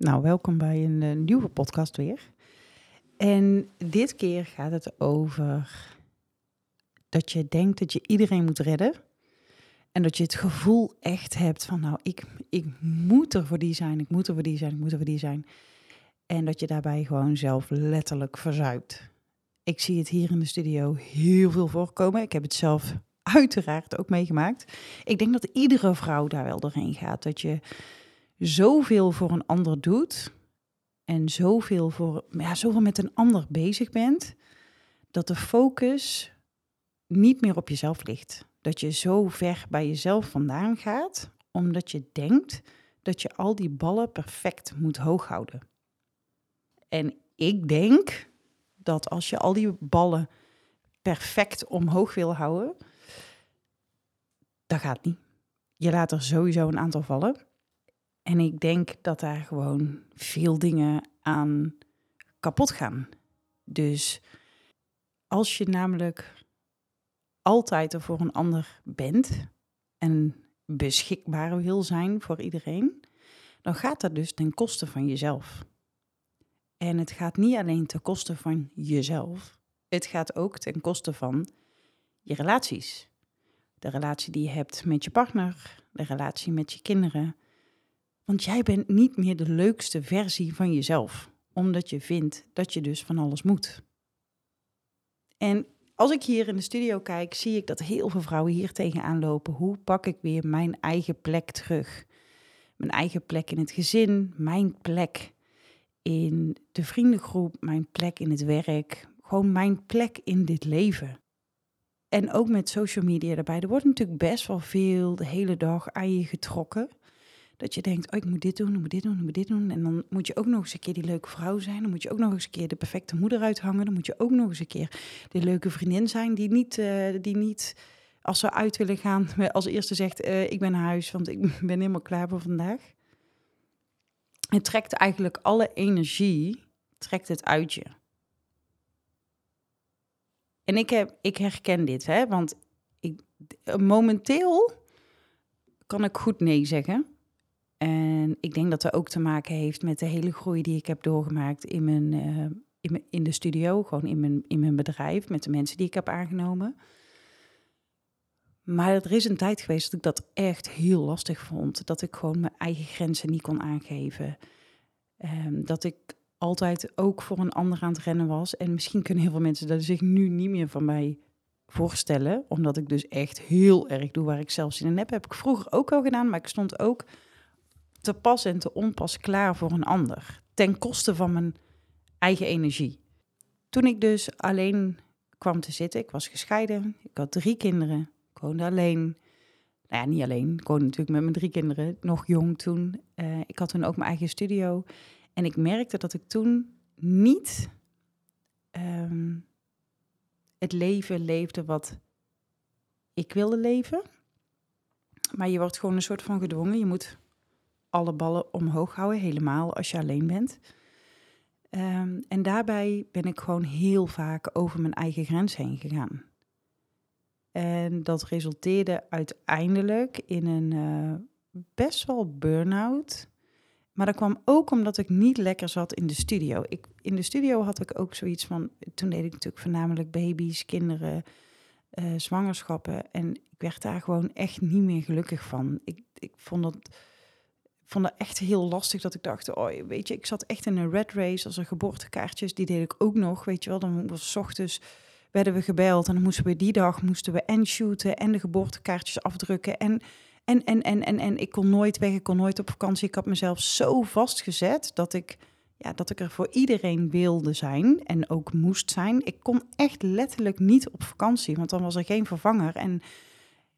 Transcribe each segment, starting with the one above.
Nou, welkom bij een eh, nieuwe podcast weer. En dit keer gaat het over dat je denkt dat je iedereen moet redden. En dat je het gevoel echt hebt van, nou, ik, ik moet er voor die zijn, ik moet er voor die zijn, ik moet er voor die zijn. En dat je daarbij gewoon zelf letterlijk verzuipt. Ik zie het hier in de studio heel veel voorkomen. Ik heb het zelf uiteraard ook meegemaakt. Ik denk dat iedere vrouw daar wel doorheen gaat. Dat je zoveel voor een ander doet en zoveel, voor, ja, zoveel met een ander bezig bent, dat de focus niet meer op jezelf ligt. Dat je zo ver bij jezelf vandaan gaat, omdat je denkt dat je al die ballen perfect moet hoog houden. En ik denk dat als je al die ballen perfect omhoog wil houden, dat gaat niet. Je laat er sowieso een aantal vallen. En ik denk dat daar gewoon veel dingen aan kapot gaan. Dus als je namelijk altijd er voor een ander bent en beschikbaar wil zijn voor iedereen, dan gaat dat dus ten koste van jezelf. En het gaat niet alleen ten koste van jezelf, het gaat ook ten koste van je relaties. De relatie die je hebt met je partner, de relatie met je kinderen, want jij bent niet meer de leukste versie van jezelf, omdat je vindt dat je dus van alles moet. En als ik hier in de studio kijk, zie ik dat heel veel vrouwen hier tegenaan lopen. Hoe pak ik weer mijn eigen plek terug? Mijn eigen plek in het gezin, mijn plek in de vriendengroep, mijn plek in het werk, gewoon mijn plek in dit leven. En ook met social media erbij. Er wordt natuurlijk best wel veel de hele dag aan je getrokken. Dat je denkt, oh, ik moet dit doen, ik moet dit doen, ik moet dit doen. En dan moet je ook nog eens een keer die leuke vrouw zijn. Dan moet je ook nog eens een keer de perfecte moeder uithangen. Dan moet je ook nog eens een keer de leuke vriendin zijn die niet, uh, die niet als ze uit willen gaan, als eerste zegt, uh, ik ben naar huis, want ik ben helemaal klaar voor vandaag. Het trekt eigenlijk alle energie, trekt het uit je. En ik, heb, ik herken dit, hè, want ik, momenteel kan ik goed nee zeggen. En ik denk dat dat ook te maken heeft met de hele groei die ik heb doorgemaakt in mijn, uh, in, mijn, in de studio, gewoon in mijn, in mijn bedrijf, met de mensen die ik heb aangenomen. Maar er is een tijd geweest dat ik dat echt heel lastig vond. Dat ik gewoon mijn eigen grenzen niet kon aangeven. Um, dat ik altijd ook voor een ander aan het rennen was. En misschien kunnen heel veel mensen dat zich nu niet meer van mij voorstellen. Omdat ik dus echt heel erg doe waar ik zelf zin in heb. Heb ik vroeger ook al gedaan, maar ik stond ook te pas en te onpas klaar voor een ander. Ten koste van mijn eigen energie. Toen ik dus alleen kwam te zitten, ik was gescheiden, ik had drie kinderen, ik woonde alleen. Nou ja, niet alleen, ik woonde natuurlijk met mijn drie kinderen, nog jong toen. Uh, ik had toen ook mijn eigen studio. En ik merkte dat ik toen niet um, het leven leefde wat ik wilde leven. Maar je wordt gewoon een soort van gedwongen. Je moet alle ballen omhoog houden, helemaal als je alleen bent. Um, en daarbij ben ik gewoon heel vaak over mijn eigen grens heen gegaan. En dat resulteerde uiteindelijk in een uh, best wel burn-out. Maar dat kwam ook omdat ik niet lekker zat in de studio. Ik, in de studio had ik ook zoiets van. Toen deed ik natuurlijk voornamelijk baby's, kinderen, uh, zwangerschappen. En ik werd daar gewoon echt niet meer gelukkig van. Ik, ik vond dat vond het echt heel lastig dat ik dacht, oh, weet je, ik zat echt in een red race als er geboortekaartjes, die deed ik ook nog, weet je wel. Dan was s ochtends werden we gebeld en dan moesten we die dag moesten we en shooten en de geboortekaartjes afdrukken en en en en en en ik kon nooit weg, ik kon nooit op vakantie. Ik had mezelf zo vastgezet dat ik ja, dat ik er voor iedereen wilde zijn en ook moest zijn. Ik kon echt letterlijk niet op vakantie, want dan was er geen vervanger en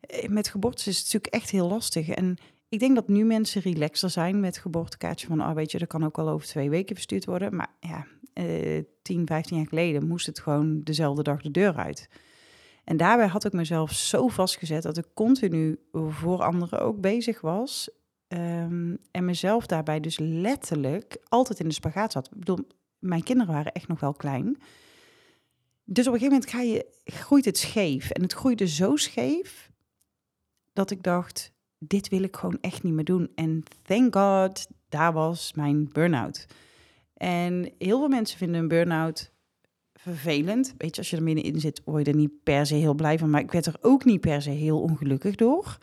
eh, met geboortes is het natuurlijk echt heel lastig. En ik denk dat nu mensen relaxer zijn met geboortekaartje van, oh weet je, dat kan ook al over twee weken verstuurd worden. Maar ja, eh, 10, 15 jaar geleden moest het gewoon dezelfde dag de deur uit. En daarbij had ik mezelf zo vastgezet dat ik continu voor anderen ook bezig was. Um, en mezelf daarbij dus letterlijk altijd in de spagaat zat. Ik bedoel, mijn kinderen waren echt nog wel klein. Dus op een gegeven moment ga je, groeit het scheef. En het groeide zo scheef dat ik dacht, dit wil ik gewoon echt niet meer doen. En thank God daar was mijn burn-out. En heel veel mensen vinden een burn-out vervelend. Weet je, als je er middenin zit, word je er niet per se heel blij van. Maar ik werd er ook niet per se heel ongelukkig door.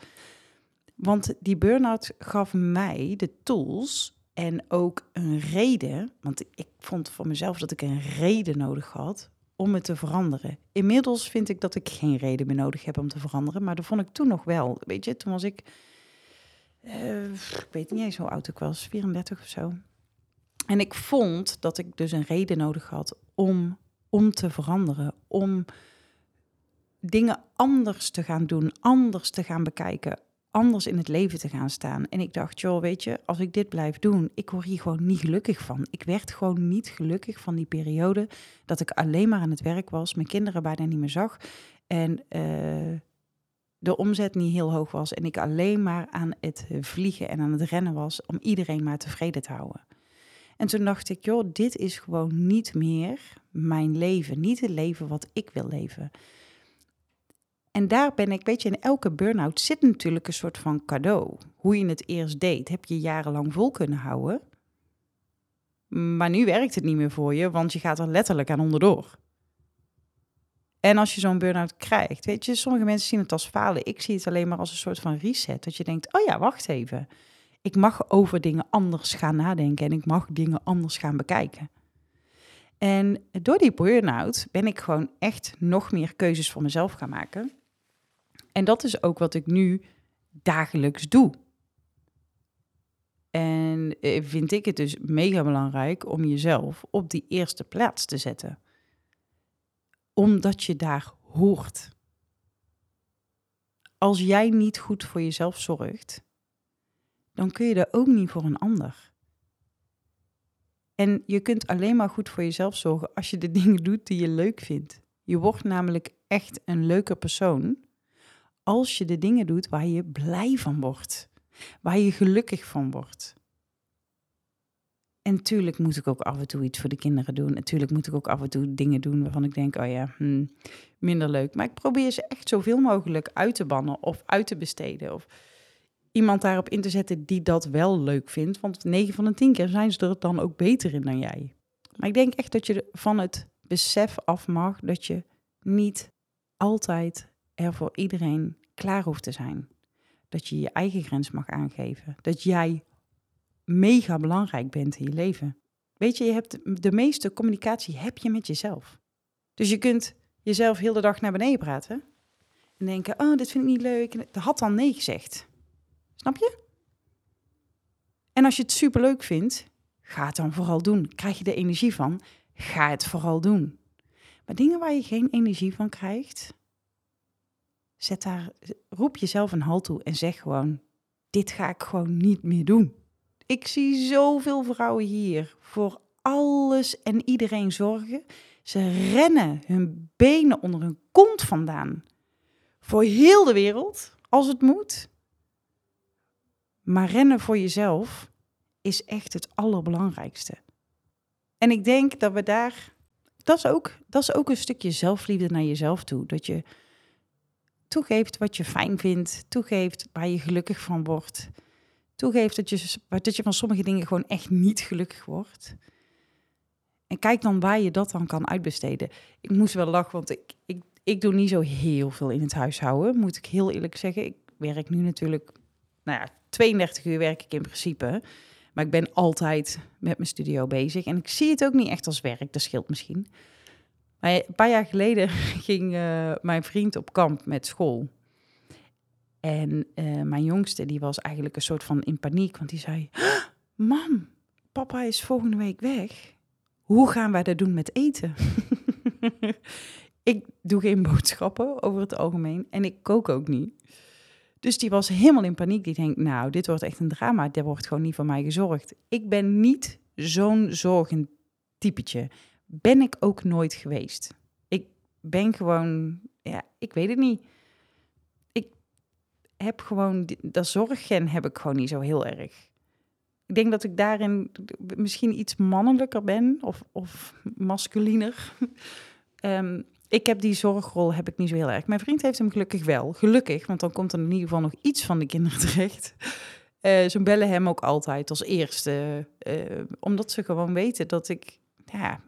Want die burn-out gaf mij de tools en ook een reden. Want ik vond voor mezelf dat ik een reden nodig had om het te veranderen. Inmiddels vind ik dat ik geen reden meer nodig heb om te veranderen. Maar dat vond ik toen nog wel. Weet je, toen was ik... Uh, ik weet niet eens hoe oud ik was, 34 of zo. En ik vond dat ik dus een reden nodig had om, om te veranderen. Om dingen anders te gaan doen, anders te gaan bekijken, anders in het leven te gaan staan. En ik dacht, joh, weet je, als ik dit blijf doen, ik word hier gewoon niet gelukkig van. Ik werd gewoon niet gelukkig van die periode dat ik alleen maar aan het werk was, mijn kinderen bijna niet meer zag en uh, de omzet niet heel hoog was en ik alleen maar aan het vliegen en aan het rennen was om iedereen maar tevreden te houden. En toen dacht ik, joh, dit is gewoon niet meer mijn leven, niet het leven wat ik wil leven. En daar ben ik, weet je, in elke burn-out zit natuurlijk een soort van cadeau. Hoe je het eerst deed, heb je jarenlang vol kunnen houden. Maar nu werkt het niet meer voor je, want je gaat er letterlijk aan onderdoor. En als je zo'n burn-out krijgt, weet je, sommige mensen zien het als falen. Ik zie het alleen maar als een soort van reset. Dat je denkt, oh ja, wacht even. Ik mag over dingen anders gaan nadenken en ik mag dingen anders gaan bekijken. En door die burn-out ben ik gewoon echt nog meer keuzes voor mezelf gaan maken. En dat is ook wat ik nu dagelijks doe. En eh, vind ik het dus mega belangrijk om jezelf op die eerste plaats te zetten. Omdat je daar hoort. Als jij niet goed voor jezelf zorgt, dan kun je er ook niet voor een ander. En je kunt alleen maar goed voor jezelf zorgen als je de dingen doet die je leuk vindt. Je wordt namelijk echt een leuke persoon als je de dingen doet waar je blij van wordt, waar je gelukkig van wordt. En natuurlijk moet ik ook af en toe iets voor de kinderen doen. Natuurlijk moet ik ook af en toe dingen doen waarvan ik denk, oh ja, hmm, minder leuk. Maar ik probeer ze echt zoveel mogelijk uit te bannen of uit te besteden. Of iemand daarop in te zetten die dat wel leuk vindt. Want 9 van de 10 keer zijn ze er dan ook beter in dan jij. Maar ik denk echt dat je van het besef af mag dat je niet altijd er voor iedereen klaar hoeft te zijn. Dat je je eigen grens mag aangeven. Dat jij mega belangrijk bent in je leven. Weet je, je hebt de meeste communicatie heb je met jezelf. Dus je kunt jezelf heel de dag naar beneden praten en denken: "Oh, dit vind ik niet leuk." En dat had dan nee gezegd. Snap je? En als je het superleuk vindt, ga het dan vooral doen. Krijg je er energie van? Ga het vooral doen. Maar dingen waar je geen energie van krijgt, zet daar, roep jezelf een halt toe en zeg gewoon: dit ga ik gewoon niet meer doen. Ik zie zoveel vrouwen hier voor alles en iedereen zorgen. Ze rennen hun benen onder hun kont vandaan. Voor heel de wereld, als het moet. Maar rennen voor jezelf is echt het allerbelangrijkste. En ik denk dat we daar. Dat is ook, dat is ook een stukje zelfliefde naar jezelf toe. Dat je toegeeft wat je fijn vindt, toegeeft waar je gelukkig van wordt, toegeeft dat je, dat je van sommige dingen gewoon echt niet gelukkig wordt. En kijk dan waar je dat dan kan uitbesteden. Ik moest wel lachen, want ik, ik, ik doe niet zo heel veel in het huishouden, moet ik heel eerlijk zeggen. Ik werk nu natuurlijk, nou ja, 32 uur werk ik in principe. Maar ik ben altijd met mijn studio bezig. En ik zie het ook niet echt als werk, dat scheelt misschien. Maar een paar jaar geleden ging uh, mijn vriend op kamp met school. En uh, mijn jongste, die was eigenlijk een soort van in paniek, want die zei: Mam, papa is volgende week weg. Hoe gaan wij dat doen met eten? ik doe geen boodschappen over het algemeen en ik kook ook niet. Dus die was helemaal in paniek. Die denkt, nou, dit wordt echt een drama. Er wordt gewoon niet voor mij gezorgd. Ik ben niet zo'n zorgend typetje ben ik ook nooit geweest. Ik ben gewoon, ja, ik weet het niet. Ik heb gewoon, dat zorggen heb ik gewoon niet zo heel erg. Ik denk dat ik daarin misschien iets mannelijker ben of, of masculiner. um, ik heb die zorgrol heb ik niet zo heel erg. Mijn vriend heeft hem gelukkig wel. Gelukkig, want dan komt er in ieder geval nog iets van de kinderen terecht. Uh, ze bellen hem ook altijd als eerste. Uh, omdat ze gewoon weten dat ik, ja,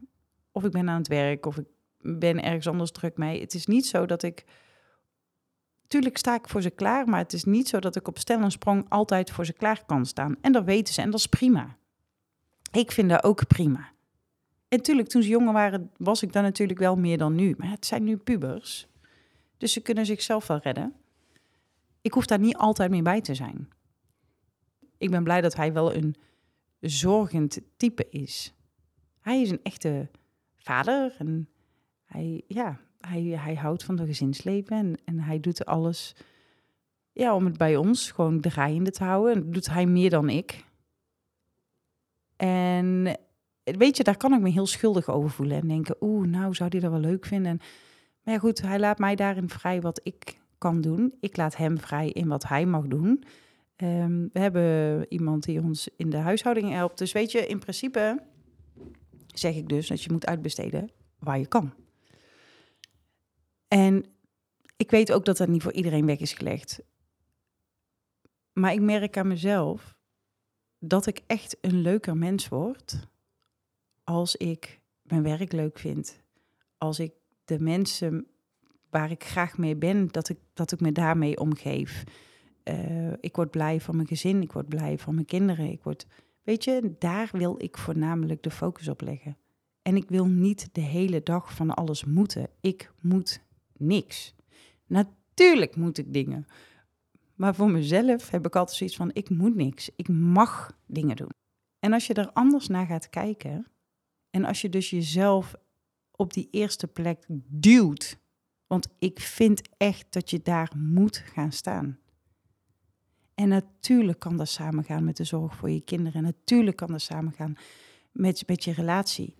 of ik ben aan het werk of ik ben ergens anders druk mee. Het is niet zo dat ik. Tuurlijk sta ik voor ze klaar, maar het is niet zo dat ik op stel en sprong altijd voor ze klaar kan staan. En dat weten ze en dat is prima. Ik vind dat ook prima. En tuurlijk, toen ze jonger waren, was ik dan natuurlijk wel meer dan nu. Maar het zijn nu pubers. Dus ze kunnen zichzelf wel redden. Ik hoef daar niet altijd mee bij te zijn. Ik ben blij dat hij wel een zorgend type is. Hij is een echte vader en hij, ja, hij, hij houdt van de gezinsleven en, en hij doet alles ja, om het bij ons gewoon draaiende te houden. En doet hij meer dan ik. En weet je, daar kan ik me heel schuldig over voelen en denken, oeh, nou zou hij dat wel leuk vinden. En, maar ja, goed, hij laat mij daarin vrij wat ik kan doen. Ik laat hem vrij in wat hij mag doen. Ehm, we hebben iemand die ons in de huishouding helpt. Dus weet je, in principe zeg ik dus dat je moet uitbesteden waar je kan. En ik weet ook dat dat niet voor iedereen weg is gelegd. Maar ik merk aan mezelf dat ik echt een leuker mens word als ik mijn werk leuk vind. Als ik de mensen waar ik graag mee ben, dat ik, dat ik me daarmee omgeef. Uh, ik word blij van mijn gezin, ik word blij van mijn kinderen. Ik word, weet je, daar wil ik voornamelijk de focus op leggen. En ik wil niet de hele dag van alles moeten. Ik moet niks. Natuurlijk moet ik dingen. Maar voor mezelf heb ik altijd zoiets van: ik moet niks. Ik mag dingen doen. En als je er anders naar gaat kijken, en als je dus jezelf op die eerste plek duwt, want ik vind echt dat je daar moet gaan staan. En natuurlijk kan dat samengaan met de zorg voor je kinderen. En natuurlijk kan dat samengaan met, met je relatie.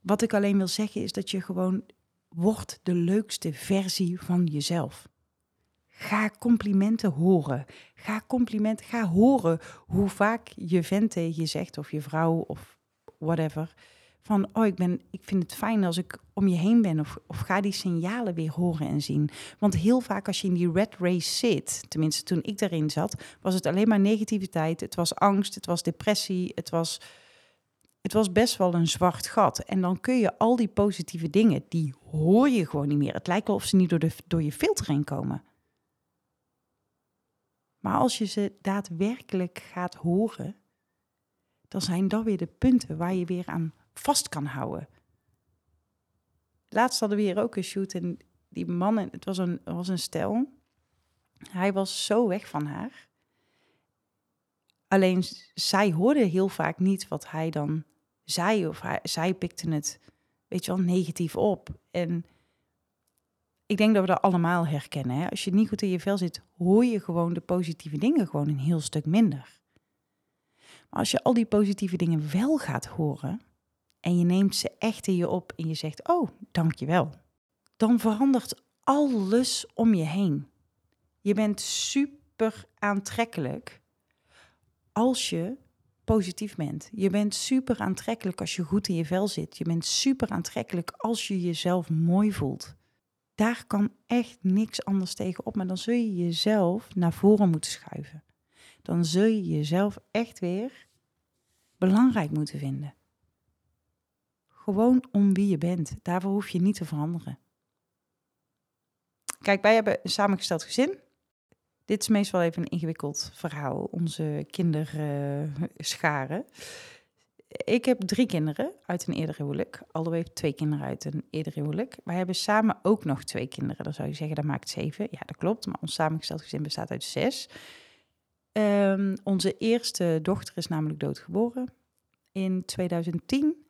Wat ik alleen wil zeggen is dat je gewoon wordt de leukste versie van jezelf. Ga complimenten horen. Ga complimenten, ga horen hoe vaak je vent tegen je zegt, of je vrouw, of whatever. Van, oh, ik, ben, ik vind het fijn als ik om je heen ben. Of, of ga die signalen weer horen en zien. Want heel vaak als je in die red race zit, tenminste toen ik daarin zat, was het alleen maar negativiteit. Het was angst, het was depressie, het was, het was best wel een zwart gat. En dan kun je al die positieve dingen, die hoor je gewoon niet meer. Het lijkt wel of ze niet door, de, door je filter heen komen. Maar als je ze daadwerkelijk gaat horen, dan zijn dat weer de punten waar je weer aan vast kan houden. Laatst hadden we hier ook een shoot en die man, het was een, was een stel. Hij was zo weg van haar. Alleen zij hoorde heel vaak niet wat hij dan zei, of zij pikte het, weet je wel, negatief op. En ik denk dat we dat allemaal herkennen. Hè? Als je niet goed in je vel zit, hoor je gewoon de positieve dingen gewoon een heel stuk minder. Maar als je al die positieve dingen wel gaat horen en je neemt ze echt in je op en je zegt, oh, dankjewel, dan verandert alles om je heen. Je bent super aantrekkelijk als je positief bent. Je bent super aantrekkelijk als je goed in je vel zit. Je bent super aantrekkelijk als je jezelf mooi voelt daar kan echt niks anders tegen op. Maar dan zul je jezelf naar voren moeten schuiven. Dan zul je jezelf echt weer belangrijk moeten vinden. Gewoon om wie je bent. Daarvoor hoef je niet te veranderen. Kijk, wij hebben een samengesteld gezin. Dit is meestal even een ingewikkeld verhaal, onze kinderscharen. Ik heb drie kinderen uit een eerder huwelijk. Aldo heeft twee kinderen uit een eerder huwelijk. Wij hebben samen ook nog twee kinderen. Dan zou je zeggen, dat maakt zeven. Ja, dat klopt. Maar ons samengesteld gezin bestaat uit zes. Um, onze eerste dochter is namelijk doodgeboren in 2010.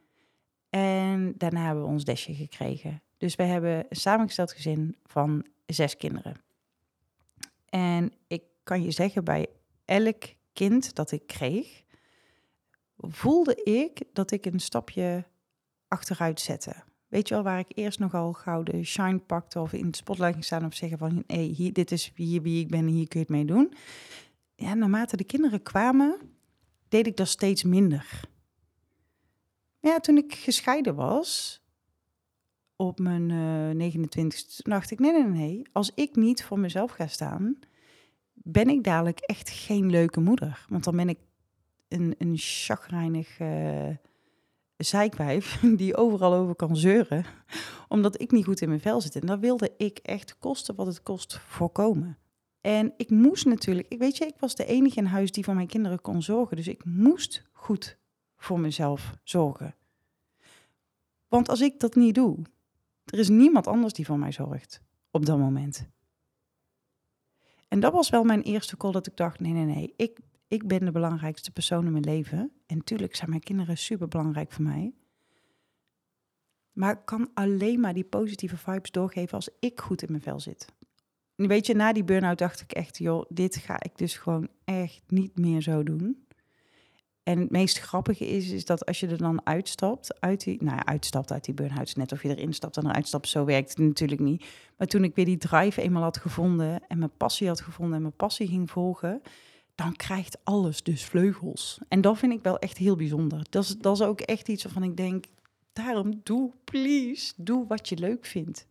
En daarna hebben we ons desje gekregen. Dus wij hebben een samengesteld gezin van zes kinderen. En ik kan je zeggen, bij elk kind dat ik kreeg, voelde ik dat ik een stapje achteruit zette. Weet je wel, waar ik eerst nogal gouden shine pakte of in het spotlight ging staan of zeggen van, hé, hey, hier, dit is hier wie ik ben en hier kun je het mee doen. Ja, naarmate de kinderen kwamen, deed ik dat steeds minder. Toen ik gescheiden was, op mijn uh, 29 dacht ik, nee, nee, nee, als ik niet voor mezelf ga staan, ben ik dadelijk echt geen leuke moeder. Want dan ben ik een, een chagrijnig uh, zeikwijf die overal over kan zeuren, omdat ik niet goed in mijn vel zit. En dat wilde ik echt kosten wat het kost voorkomen. En ik moest natuurlijk, ik weet je, ik was de enige in huis die voor mijn kinderen kon zorgen. Dus ik moest goed voor mezelf zorgen. Want als ik dat niet doe, er is niemand anders die voor mij zorgt op dat moment. En dat was wel mijn eerste call dat ik dacht, nee, nee, nee, ik, ik ben de belangrijkste persoon in mijn leven. En natuurlijk zijn mijn kinderen super belangrijk voor mij. Maar ik kan alleen maar die positieve vibes doorgeven als ik goed in mijn vel zit. Weet je, na die burn-out dacht ik echt, joh, dit ga ik dus gewoon echt niet meer zo doen. En het meest grappige is, is dat als je er dan uitstapt, uit die, nou ja, uitstapt uit die burn-out, net of je erin stapt en eruit stapt, zo werkt het natuurlijk niet. Maar toen ik weer die drive eenmaal had gevonden en mijn passie had gevonden en mijn passie ging volgen, dan krijgt alles dus vleugels. En dat vind ik wel echt heel bijzonder. Dat is, dat is ook echt iets waarvan ik denk, daarom doe, please, doe wat je leuk vindt.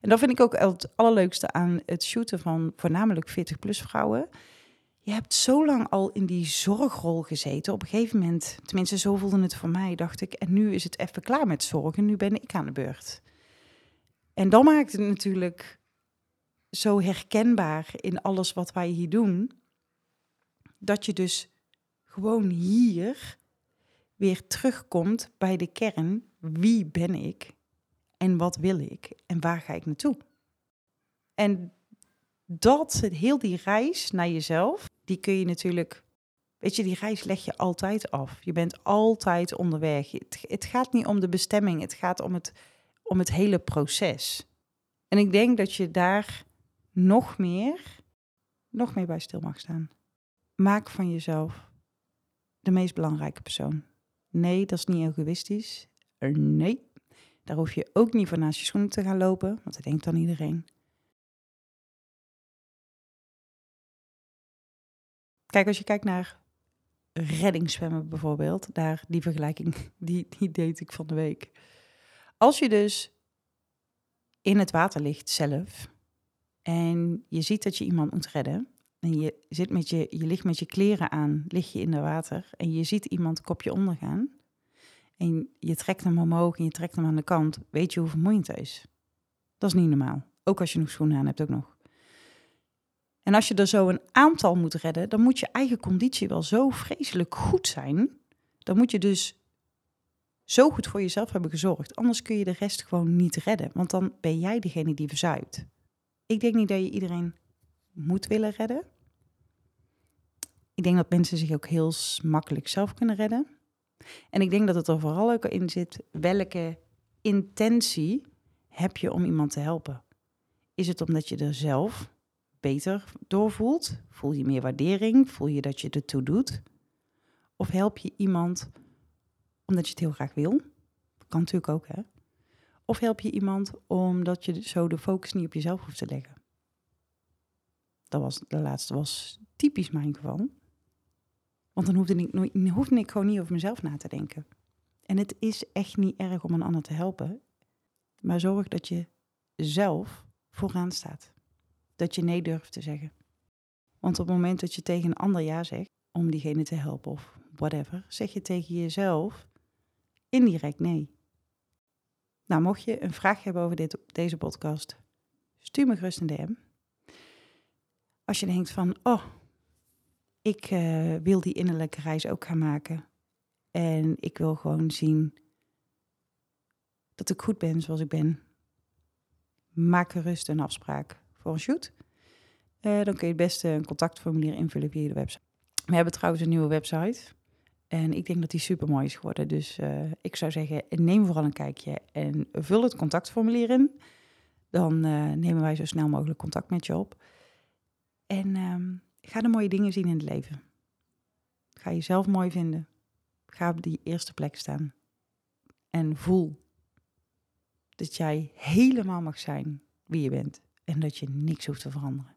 En dat vind ik ook het allerleukste aan het shooten van voornamelijk 40-plus vrouwen. Je hebt zo lang al in die zorgrol gezeten. Op een gegeven moment, tenminste zo voelde het voor mij, dacht ik, en nu is het even klaar met zorgen. Nu ben ik aan de beurt. En dan maakt het natuurlijk zo herkenbaar in alles wat wij hier doen, dat je dus gewoon hier weer terugkomt bij de kern. Wie ben ik? En wat wil ik? En waar ga ik naartoe? En dat, heel die reis naar jezelf, die kun je natuurlijk, weet je, die reis leg je altijd af. Je bent altijd onderweg. Het, gaat niet om de bestemming, het gaat om het, om het hele proces. En ik denk dat je daar nog meer, nog meer bij stil mag staan. Maak van jezelf de meest belangrijke persoon. Nee, dat is niet egoïstisch. Nee, daar hoef je ook niet voor naast je schoenen te gaan lopen, want dat denkt dan iedereen. Kijk, als je kijkt naar reddingszwemmen bijvoorbeeld, daar die vergelijking, die, die deed ik van de week. Als je dus in het water ligt zelf en je ziet dat je iemand moet redden en je, zit met je, je ligt met je kleren aan, lig je in het water en je ziet iemand kopje ondergaan, en je trekt hem omhoog en je trekt hem aan de kant, weet je hoe vermoeiend het is. Dat is niet normaal. Ook als je nog schoenen aan hebt, ook nog. En als je er zo een aantal moet redden, dan moet je eigen conditie wel zo vreselijk goed zijn. Dan moet je dus zo goed voor jezelf hebben gezorgd. Anders kun je de rest gewoon niet redden, want dan ben jij degene die verzuipt. Ik denk niet dat je iedereen moet willen redden. Ik denk dat mensen zich ook heel makkelijk zelf kunnen redden. En ik denk dat het er vooral ook in zit, welke intentie heb je om iemand te helpen? Is het omdat je er zelf beter? Voel je meer waardering? Voel je dat je ertoe doet? Of help je iemand omdat je het heel graag wil? Kan natuurlijk ook, hè? Of help je iemand omdat je zo de focus niet op jezelf hoeft te leggen? Dat was, de laatste was typisch mijn geval. Want dan hoefde ik, hoefde ik gewoon niet over mezelf na te denken. En het is echt niet erg om een ander te helpen. Maar zorg dat je zelf vooraan staat. Dat je nee durft te zeggen. Want op het moment dat je tegen een ander ja zegt, om diegene te helpen of whatever, zeg je tegen jezelf indirect nee. Nou, mocht je een vraag hebben over dit, deze podcast, stuur me gerust een DM. Als je denkt van, oh, ik uh, wil die innerlijke reis ook gaan maken. En ik wil gewoon zien dat ik goed ben zoals ik ben. Maak gerust een afspraak voor shoot. Uh, dan kun je het beste een contactformulier invullen via de website. We hebben trouwens een nieuwe website. En ik denk dat die super mooi is geworden. Dus uh, ik zou zeggen, neem vooral een kijkje en vul het contactformulier in. Dan nemen wij zo snel mogelijk contact met je op. En um, Ga de mooie dingen zien in het leven. Ga jezelf mooi vinden. Ga op die eerste plek staan. En voel dat jij helemaal mag zijn wie je bent. En dat je niks hoeft te veranderen.